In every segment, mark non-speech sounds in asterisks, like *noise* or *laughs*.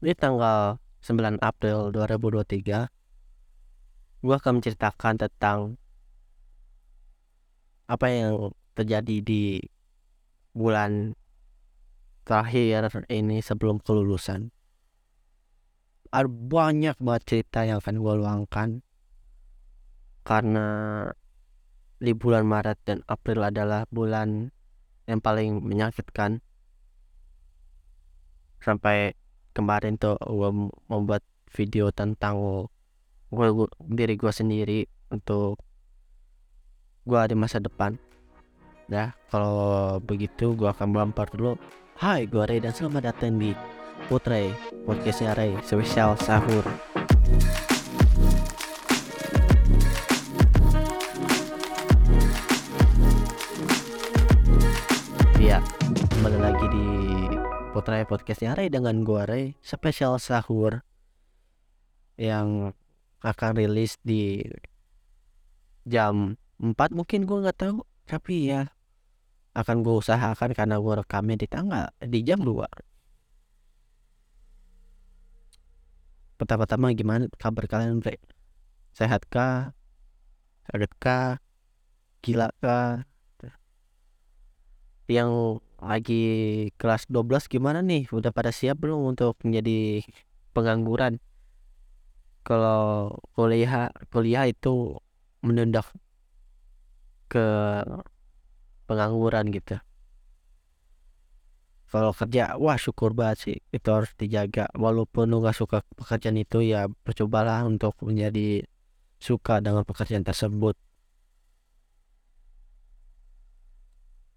Di tanggal 9 April 2023 Gua akan menceritakan tentang apa yang terjadi di bulan terakhir ini sebelum kelulusan. Ada banyak banget cerita yang akan gue luangkan karena di bulan Maret dan April adalah bulan yang paling menyakitkan sampai kemarin tuh gue membuat video tentang gue, gue diri gue sendiri untuk gue di masa depan. Ya kalau begitu gue akan melempar dulu. Hai gue Ray dan selamat datang di Putre podcastnya Ray spesial sahur Putra podcastnya Ray dengan gue Ray. Spesial sahur yang akan rilis di jam 4 mungkin gue nggak tahu. Tapi ya akan gue usahakan karena gue rekamnya di tanggal di jam 2 pertama-tama gimana kabar kalian bre sehat kah kah gila kah yang lagi kelas 12 gimana nih? Udah pada siap belum untuk menjadi pengangguran? Kalau kuliah kuliah itu menunda ke pengangguran gitu. Kalau kerja wah syukur banget sih itu harus dijaga. Walaupun lu gak suka pekerjaan itu ya percobalah untuk menjadi suka dengan pekerjaan tersebut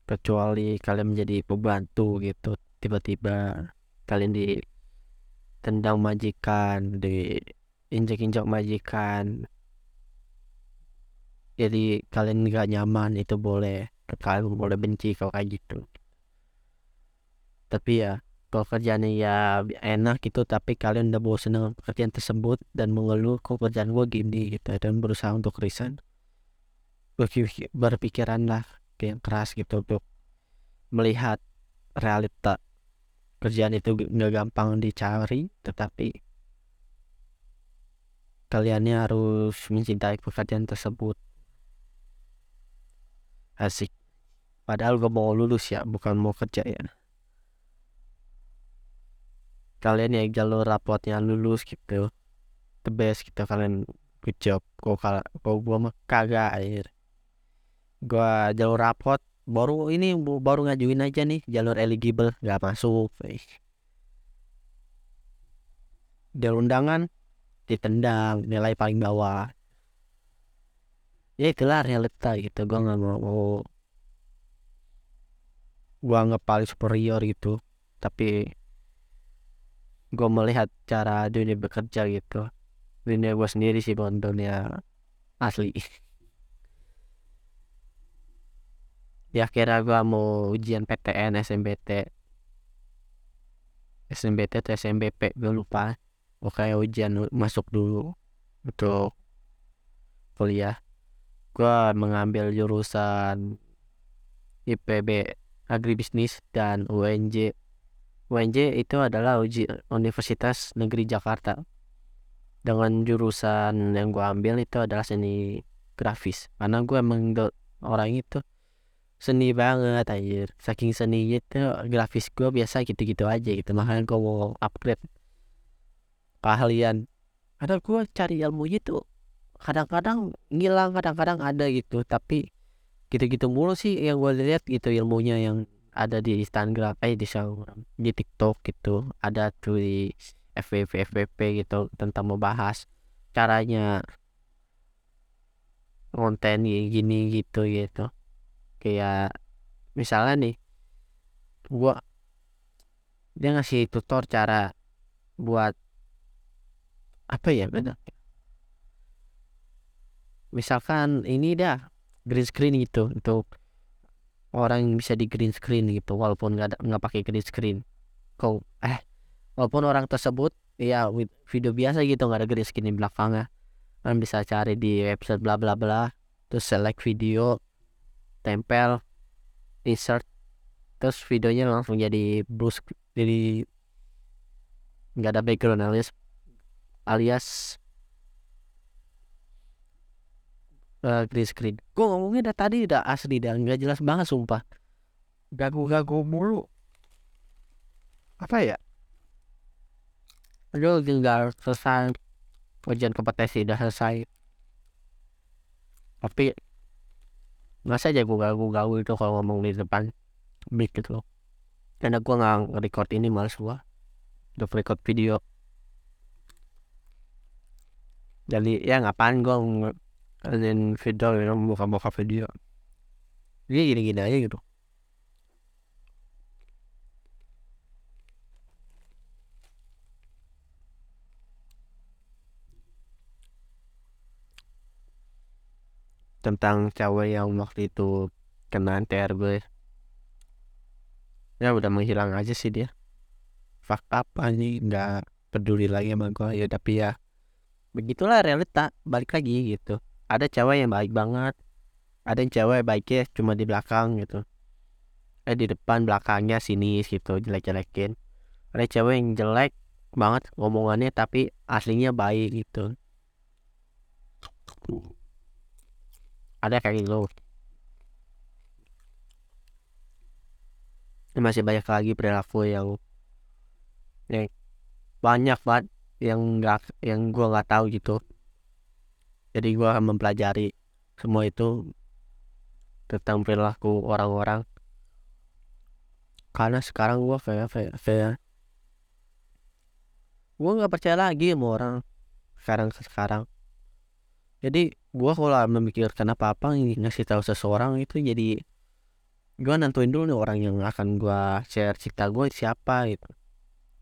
kecuali kalian menjadi pembantu gitu. Tiba-tiba kalian ditendang majikan di injak-injak majikan. Jadi kalian nggak nyaman itu boleh. Kalian boleh benci kalau kayak gitu. Tapi ya kalau kerjanya ya enak gitu tapi kalian udah bosan dengan pekerjaan tersebut dan mengeluh kok kerjaan gue gini? gitu. Dan berusaha untuk resign. Berpikiran lah yang keras gitu untuk melihat realita kerjaan itu nggak gampang dicari tetapi kaliannya harus mencintai pekerjaan tersebut. Asik. Padahal gue mau lulus ya bukan mau kerja ya. Kalian yang jalur rapotnya lulus gitu the best gitu kalian good job. Kok kok gue mah kagak air gua jalur rapot baru ini baru ngajuin aja nih jalur eligible nggak masuk jalur undangan ditendang nilai paling bawah. Ya itulah realita gitu gua nggak mau, gua nggak superior gitu tapi gua melihat cara dunia bekerja gitu. Dunia gua sendiri sih bukan dunia asli *laughs* ya kira gua mau ujian PTN SMBT SMBT atau SMBP gue lupa. Oke ujian masuk dulu untuk kuliah. Gua mengambil jurusan IPB agribisnis dan UNJ UNJ itu adalah uji Universitas Negeri Jakarta. Dengan jurusan yang gua ambil itu adalah seni grafis. Karena gue emang orang itu seni banget anjir. Saking seninya itu grafis gue biasa gitu-gitu aja gitu makanya gue mau upgrade. Keahlian. Ada gue cari ilmunya tuh kadang-kadang ngilang kadang-kadang ada gitu. Tapi gitu-gitu mulu sih yang gue lihat gitu ilmunya yang ada di Instagram eh di Instagram di TikTok gitu. Ada tuh di FVP FVP gitu tentang membahas caranya konten gini gitu gitu kayak misalnya nih gua dia ngasih tutor cara buat apa ya benar misalkan ini dah green screen gitu untuk orang yang bisa di green screen gitu walaupun nggak nggak pakai green screen. Kau eh walaupun orang tersebut ya video biasa gitu nggak ada green screen di belakangnya. Kan bisa cari di website bla bla bla terus select video tempel insert terus videonya langsung jadi blue jadi nggak ada background alias alias uh, green screen. Gue ngomongnya dari tadi udah asli dan nggak jelas banget sumpah. Gagu-gagu mulu. Apa ya? Aduh tinggal selesai ujian kompetensi udah selesai. Tapi masa aja gue gagu-gagu itu kalau ngomong di depan mic gitu loh. Karena gue nggak record ini males gue untuk record video. Jadi ya ngapain gue ngeliatin video gitu buka-buka video? Jadi gini-gini aja gitu tentang cewek yang waktu itu kena NTR gue. Ya udah menghilang aja sih dia. Fuck up nih nggak peduli lagi sama gue ya tapi ya begitulah realita. Balik lagi gitu. Ada cewek yang baik banget. Ada yang cewek baiknya cuma di belakang gitu. Eh di depan belakangnya sini gitu. Jelek-jelekin. Ada cewek yang jelek banget ngomongannya tapi aslinya baik gitu ada kayak gitu. Masih banyak lagi perilaku yang yang banyak banget yang nggak yang gua nggak tahu gitu. Jadi gua mempelajari semua itu tentang perilaku orang-orang. Karena sekarang gua kayak kayak, gua nggak percaya lagi sama orang sekarang sekarang. Jadi gua kalau memikirkan apa apa ngasih tahu seseorang itu jadi gua nentuin dulu nih orang yang akan gua share cerita gue siapa gitu.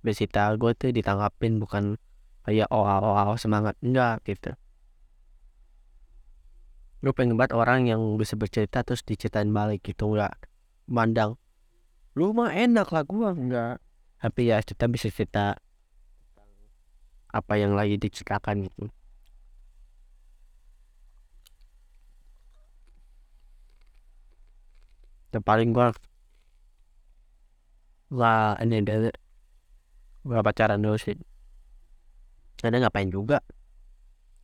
Bercerita gue tuh ditangkapin bukan kayak oh oh oh semangat. Enggak gitu. Gue pengen banget orang yang bisa bercerita terus diceritain balik gitu enggak mandang. Lu mah enak lah gua enggak tapi ya kita bisa cerita apa yang lagi diceritakan gitu yang paling gua lah ini dari gua pacaran dulu sih. Ada ngapain juga?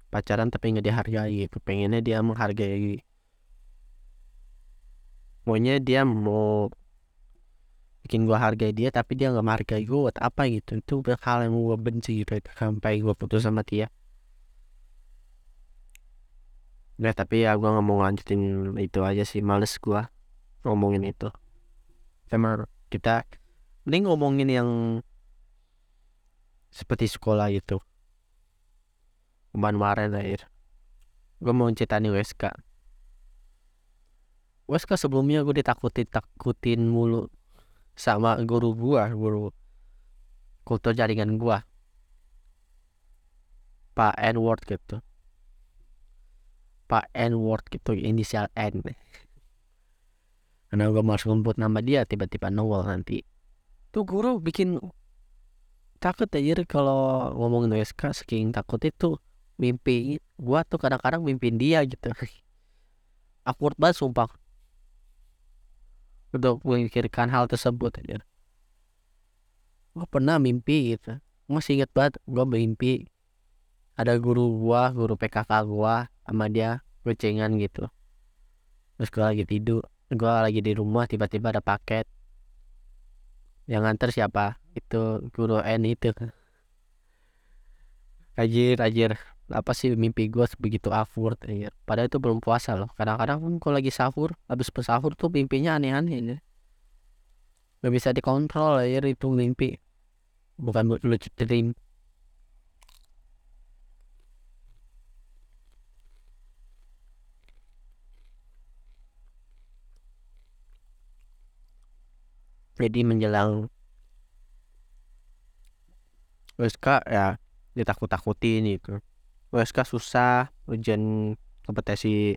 Pacaran tapi nggak dihargai gitu. Pengennya dia menghargai. Maunya dia mau bikin gua hargai dia tapi dia nggak menghargai gua buat apa gitu. Itu hal yang gua benci gitu sampai gua putus sama dia. Ya tapi ya gua nggak mau lanjutin itu aja sih. Males gua ngomongin itu. Sama kita mending ngomongin yang seperti sekolah itu kemarin air gue mau cerita nih WSK WSK sebelumnya gue ditakutin takutin mulu sama guru gua guru kultur jaringan gua. Pak N word gitu. Pak N word gitu inisial N karena gue masuk ngumpul nama dia? Tiba-tiba nongol nanti. Tuh guru bikin takut aja kalau ngomongin WSK saking takut itu mimpi gua tuh kadang-kadang mimpin dia gitu. *laughs* Awkward banget sumpah. Untuk memikirkan hal tersebut aja gua pernah mimpi gitu. Masih inget banget gua mimpi ada guru gua guru PKK gua sama dia gocengan gitu. Terus gua lagi tidur gua lagi di rumah tiba-tiba ada paket. Yang nganter siapa? Itu guru N itu. Ajir, ajir. Apa sih mimpi gue begitu awkward ya. padahal itu belum puasa loh. Kadang-kadang kalau lagi sahur habis pesahur tuh mimpinya aneh-aneh ya. gak bisa dikontrol ya itu mimpi. Bukan lucu dream jadi menjelang WSK ya ditakut-takutin itu USK susah ujian kompetensi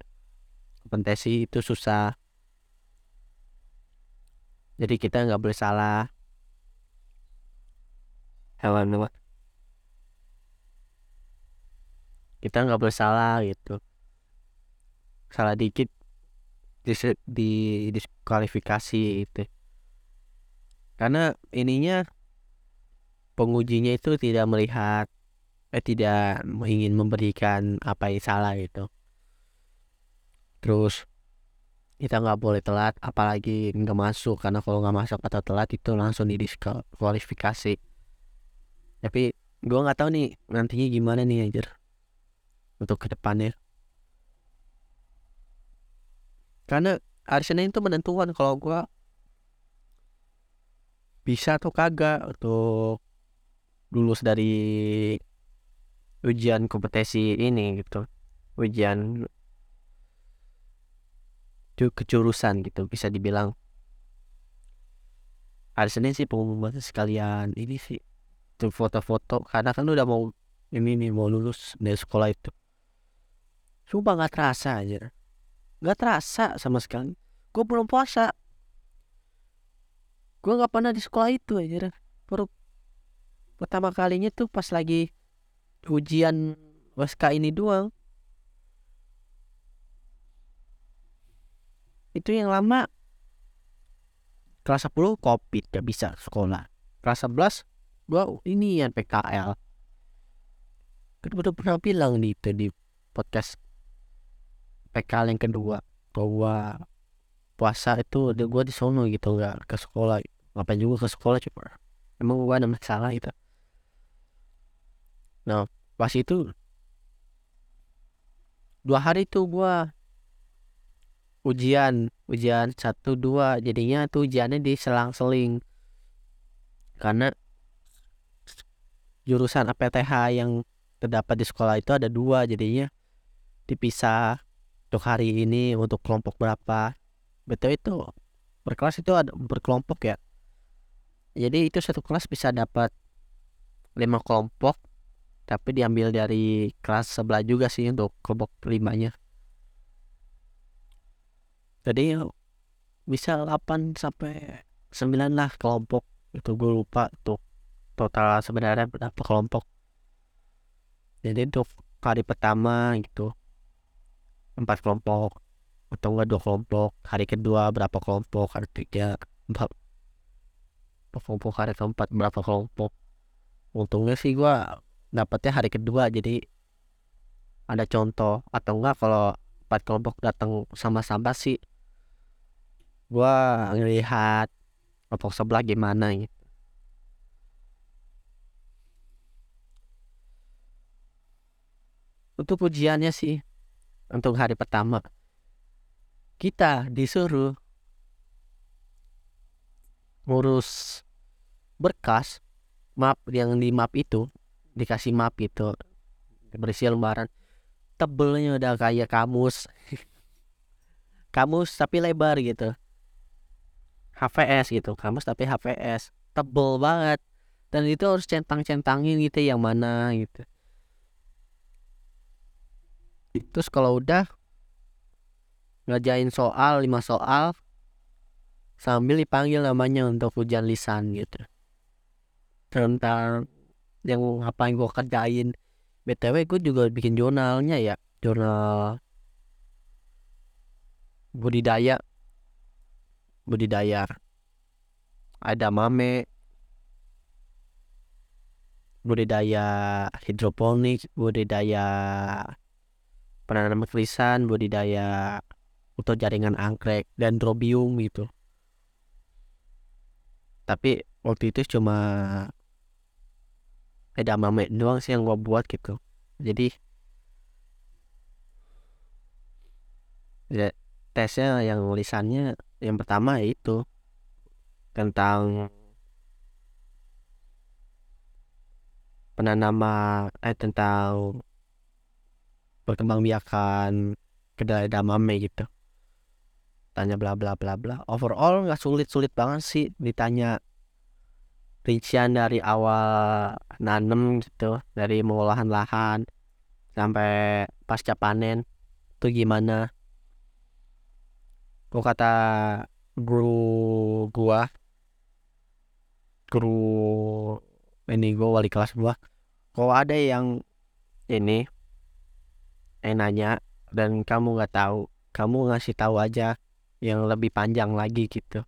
kompetensi itu susah. Jadi kita nggak boleh salah. Hewan apa kita nggak boleh salah gitu. Salah dikit di, di diskualifikasi itu karena ininya pengujinya itu tidak melihat eh tidak ingin memberikan apa yang salah gitu. Terus kita nggak boleh telat apalagi nggak masuk. Karena kalau nggak masuk atau telat itu langsung didiskualifikasi. Tapi gua nggak tahu nih nantinya gimana nih anjir untuk ke depannya karena hari Senin itu menentukan kalau gua bisa atau kagak untuk lulus dari ujian kompetisi ini gitu. Ujian kejurusan gitu bisa dibilang. Hari Senin sih pengumuman sekalian ini sih tuh foto-foto. Karena kan udah mau ini nih mau lulus dari sekolah itu. Sumpah nggak terasa aja nggak terasa sama sekali. Gue belum puasa gue nggak pernah di sekolah itu aja baru pertama kalinya tuh pas lagi ujian waska ini doang. Itu yang lama. Kelas 10 covid gak bisa sekolah. Kelas 11 gua ini yang PKL kan udah pernah bilang di itu di podcast PKL yang kedua bahwa puasa itu udah gua di sono gitu nggak ke sekolah. Ngapain juga ke sekolah coba emang gua ada masalah itu nah pas itu dua hari itu gua ujian ujian satu dua. Jadinya tuh ujiannya diselang-seling karena jurusan APTH yang terdapat di sekolah itu ada dua. Jadinya dipisah untuk hari ini untuk kelompok berapa betul itu berkelas itu ada berkelompok ya. Jadi itu satu kelas bisa dapat lima kelompok tapi diambil dari kelas sebelah juga sih untuk kelompok limanya. Jadi bisa 8 sampai 9 lah kelompok itu gue lupa tuh total sebenarnya berapa kelompok. Jadi untuk hari pertama gitu empat kelompok atau enggak dua kelompok hari kedua berapa kelompok hari ketiga empat. Kelompok hari keempat berapa kelompok. Untungnya sih gue dapetnya hari kedua jadi ada contoh. Atau enggak kalau empat kelompok datang sama-sama sih gua ngelihat kelompok sebelah gimana gitu. Untuk ujiannya sih untuk hari pertama kita disuruh ngurus berkas map yang di map itu dikasih map itu berisi lembaran. Tebelnya udah kayak kamus. *laughs* Kamus tapi lebar gitu. HVS gitu kamus tapi HVS tebel banget. Dan itu harus centang-centangin gitu yang mana gitu. Terus kalau udah ngajain soal lima soal sambil dipanggil namanya untuk ujian lisan gitu. Tentang yang apa yang gue kerjain btw gue juga bikin jurnalnya ya jurnal budidaya. Budidaya ada mame. Budidaya hidroponik budidaya penanaman kelisan budidaya untuk jaringan anggrek dan drobium gitu. Tapi waktu itu cuma ada mame doang sih yang gua buat gitu. Jadi ya, tesnya yang lisannya yang pertama itu tentang penanaman eh tentang perkembangbiakan kedelai damame gitu tanya bla bla bla bla. Overall nggak sulit sulit banget sih ditanya rincian dari awal nanem gitu dari mengolahan lahan sampai pasca panen itu gimana? Gua kata guru gua guru ini gua wali kelas gua kalau ada yang ini yang nanya dan kamu nggak tahu kamu ngasih tahu aja yang lebih panjang lagi gitu.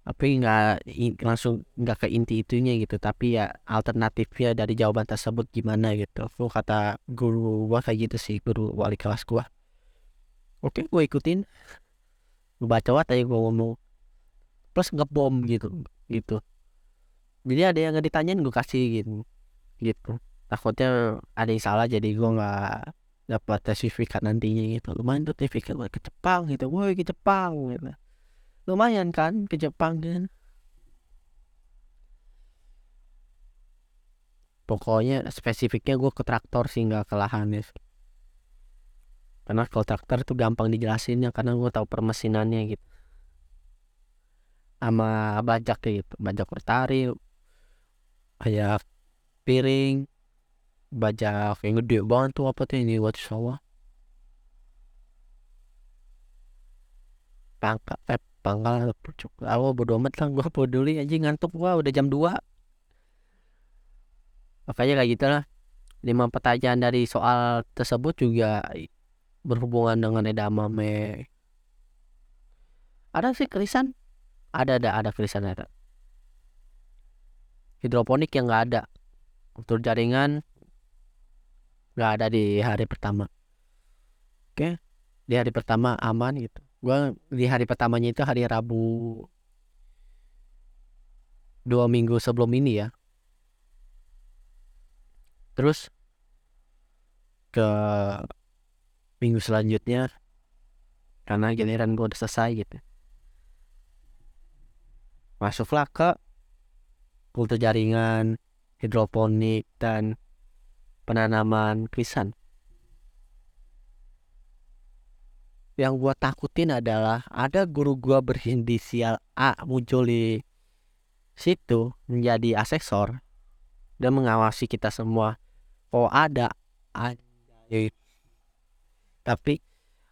Tapi nggak langsung nggak ke inti itunya gitu. Tapi ya alternatifnya dari jawaban tersebut gimana gitu. Aku kata guru gua kayak gitu sih guru wali kelas gua. Oke gue ikutin. Gue baca aja gue ngomong. Plus ngebom gitu gitu. Jadi ada yang nggak ditanyain gue kasih gitu. Gitu. Takutnya ada yang salah jadi gue nggak dapat sertifikat nantinya gitu. Lumayan tuh sertifikat buat ke Jepang gitu. Woi ke Jepang gitu. Lumayan kan ke Jepang kan. Pokoknya spesifiknya gue ke traktor sih nggak ke lahan ya. Karena kalau traktor tuh gampang dijelasinnya karena gue tahu permesinannya gitu. Sama bajak gitu. Bajak bertari kayak piring bajak yang gede banget tuh apa tuh ini buat sawah? Pangkal eh pangkal aku bodo amat lah gue peduli aja ngantuk gua udah jam 2 makanya kayak gitu lah. Lima pertanyaan dari soal tersebut juga berhubungan dengan edamame ada sih krisan ada ada ada krisan ada. Hidroponik yang nggak ada. Untuk jaringan nggak ada di hari pertama. Oke di hari pertama aman gitu. Gua di hari pertamanya itu hari Rabu. Dua minggu sebelum ini ya. Terus ke minggu selanjutnya karena giliran gue udah selesai gitu. Masuklah ke kultur jaringan hidroponik dan penanaman krisan. Yang gua takutin adalah ada guru gua berinisial A muncul di situ menjadi asesor dan mengawasi kita semua. Oh ada anjay tapi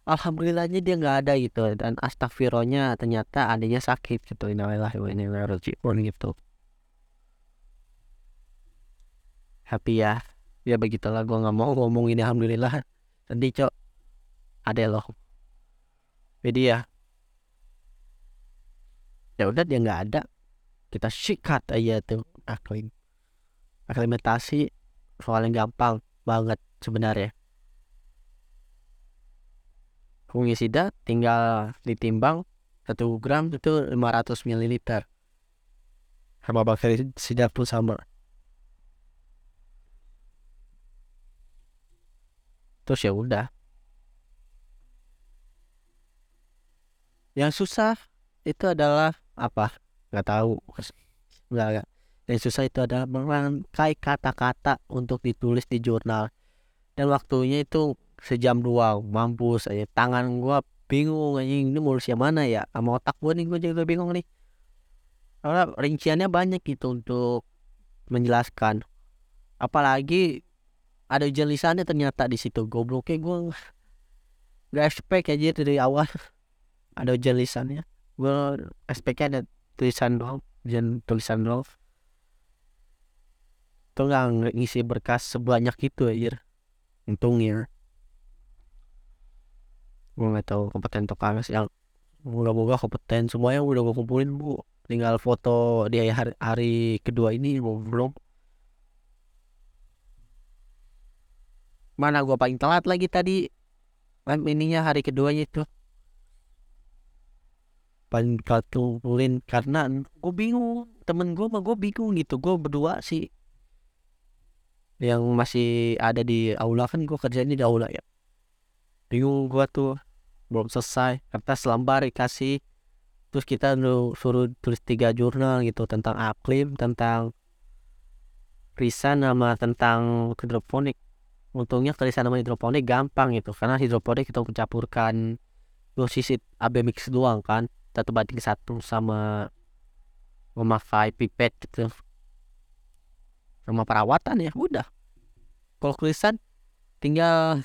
alhamdulillahnya dia nggak ada gitu dan astagfirullahnya ternyata adanya sakit gitu. Inilah ini gitu. Happy ya ya begitulah. Gua nggak mau ngomong ini alhamdulillah. Nanti cok. Ada loh. Jadi ya. Ya udah dia nggak ada. Kita sikat aja tuh aklim aklimatasi soal yang gampang banget sebenarnya. Fungisida tinggal ditimbang satu gram itu 500 ml sama bakteri sida pun sama terus ya udah. Yang susah itu adalah apa? Nggak tahu. Nggak, yang susah itu adalah merangkai kata-kata untuk ditulis di jurnal. Dan waktunya itu sejam dua. Mampus aja. Tangan gua bingung aja ini mau yang mana ya? Sama otak gua nih gua juga bingung nih. Karena rinciannya banyak gitu untuk menjelaskan. Apalagi ada jelisannya ternyata di situ gobloknya gua nggak expect aja dari awal. *laughs* Ada tulisannya gue SPK ada tulisan doang dan tulisan doang. Tuh nggak ngisi berkas sebanyak itu aja untungnya. Gue nggak tahu kompeten atau kagak sih yang moga-moga kompeten. Semuanya udah gue kumpulin bu. Tinggal foto di hari, hari kedua ini belum mana gue paling telat lagi tadi? Ininya hari keduanya itu. Paling kumpulin karena gue bingung. Temen gue mah gue bingung gitu. Gue berdua sih yang masih ada di aula. Kan gue kerjanya di aula ya. Bingung gue tuh. Belum selesai. Kertas lembar dikasih. Terus kita suruh tulis tiga jurnal gitu. Tentang aklim tentang risan sama tentang hidroponik untungnya risan sama hidroponik gampang gitu karena hidroponik kita mencampurkan dosis AB mix doang kan satu banding satu sama memakai pipet gitu. Sama perawatan ya udah. Kalau tulisan tinggal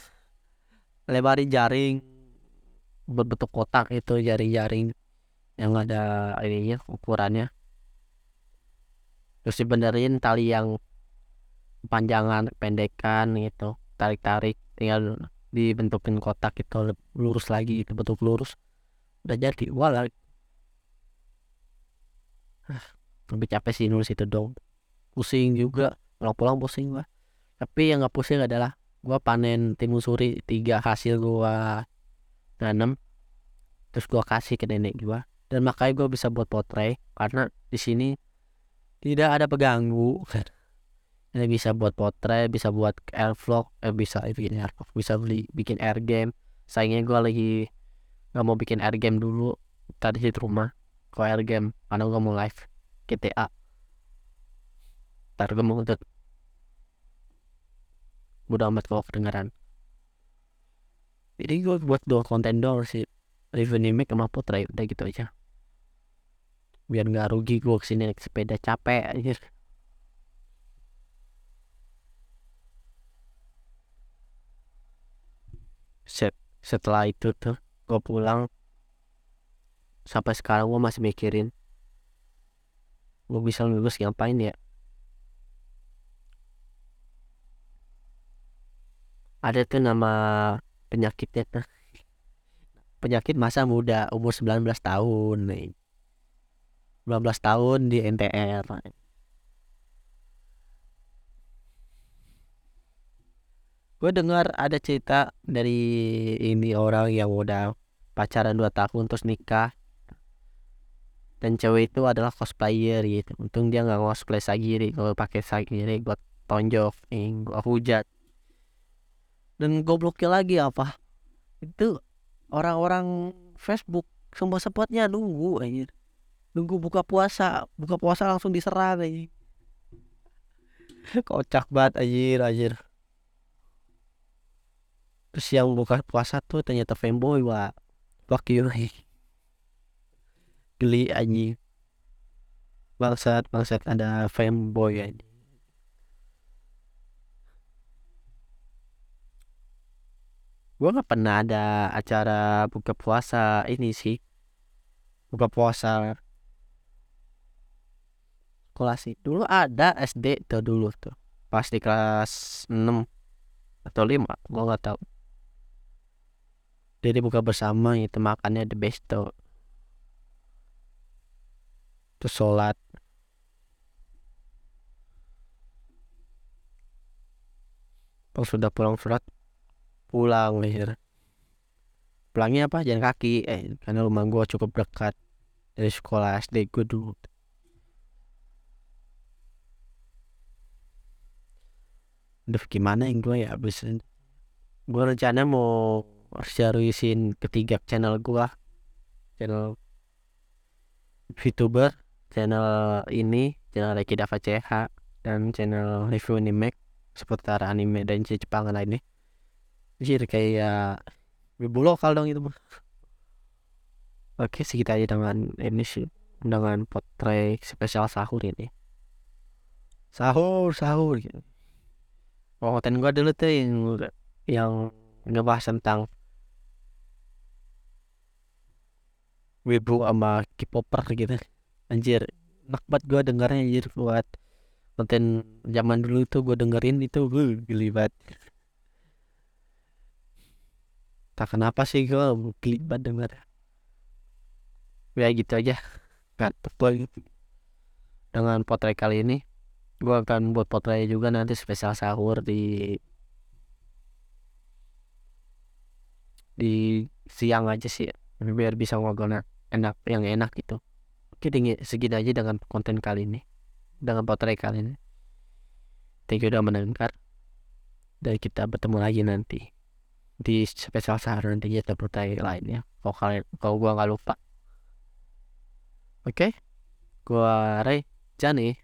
lebarin jaring berbentuk kotak itu jaring-jaring yang ada ininya ukurannya. Terus dibenerin tali yang panjangan pendekan gitu tarik-tarik tinggal dibentukin kotak itu lurus lagi itu bentuk lurus. Udah jadi walau lebih capek sih nulis itu dong. Pusing juga pulang-pulang pusing gua. Tapi yang nggak pusing adalah gua panen timun suri tiga hasil gua nanam. Terus gua kasih ke nenek gua. Dan makanya gua bisa buat potret karena di sini tidak ada pengganggu *laughs* ini bisa buat potret bisa buat air vlog eh bisa bikin air vlog bisa beli bikin air game. Sayangnya gua lagi nggak mau bikin air game dulu tadi di rumah. Kalau air game karena gua mau live GTA ntar gue mau untuk udah amat kalau kedengaran jadi gue buat dua konten doang sih. Review Nimek sama Putra udah gitu aja. Biar nggak rugi gue ke sini naik sepeda capek aja Set, setelah itu tuh gue pulang. Sampai sekarang gue masih mikirin gue bisa lulus ngapain ya? Ada tuh nama penyakitnya tuh. Penyakit masa muda umur 19 tahun nih 19 tahun di NTR gue dengar ada cerita dari ini orang yang udah pacaran 2 tahun terus nikah. Dan cewek itu adalah cosplayer gitu. Untung dia nggak cosplay sagiri. Kalau pakai sagiri gue tonjok nih gue hujat. Dan gobloknya lagi apa? Itu orang-orang Facebook semua sepotnya nunggu aja nunggu buka puasa. Buka puasa langsung diserang aja *laughs* kocak banget anjir anjir terus yang buka puasa tuh ternyata fanboy wah fuck you *laughs* geli anjing. Bangsat bangsat ada fanboy anjing. Gue nggak pernah ada acara buka puasa ini sih. Buka puasa. Sekolah sih dulu ada SD tuh dulu tuh. Pas di kelas 6 atau 5 gue nggak tahu jadi buka bersama itu makannya the best tuh terus sholat. Pas sudah pulang sholat pulang leher. Pulangnya apa? Jalan kaki. Eh karena rumah gue cukup dekat dari sekolah SD gue dulu. Udah gimana yang gue ya? Abis gue rencana mau seriusin ketiga channel gue channel VTuber channel ini channel Reki Dava CH dan channel review anime seputar anime dan Jepang lainnya Anjir kayak wibu lokal dong itu. Oke segitu aja dengan ini sih dengan potret spesial sahur ini. Sahur sahur gitu. Konten gua dulu tuh yang yang ngebahas tentang wibu sama K-popper gitu. Anjir, enak banget gua dengarnya anjir buat konten zaman dulu tuh gua dengerin itu gue geli banget. Tak kenapa sih gue kelibat denger. Ya gitu aja. Ngantuk lagi dengan potret kali ini gue akan buat potret juga nanti spesial sahur di di siang aja sih biar bisa ngobrol enak yang enak gitu. Oke segini aja dengan konten kali ini dengan potret kali ini. Thank you udah mendengar. Dan kita bertemu lagi nanti di spesial sahur nanti kita bertanya lainnya. Kalau kalian kalau gua nggak lupa. Oke? Okay? gua Ray Jani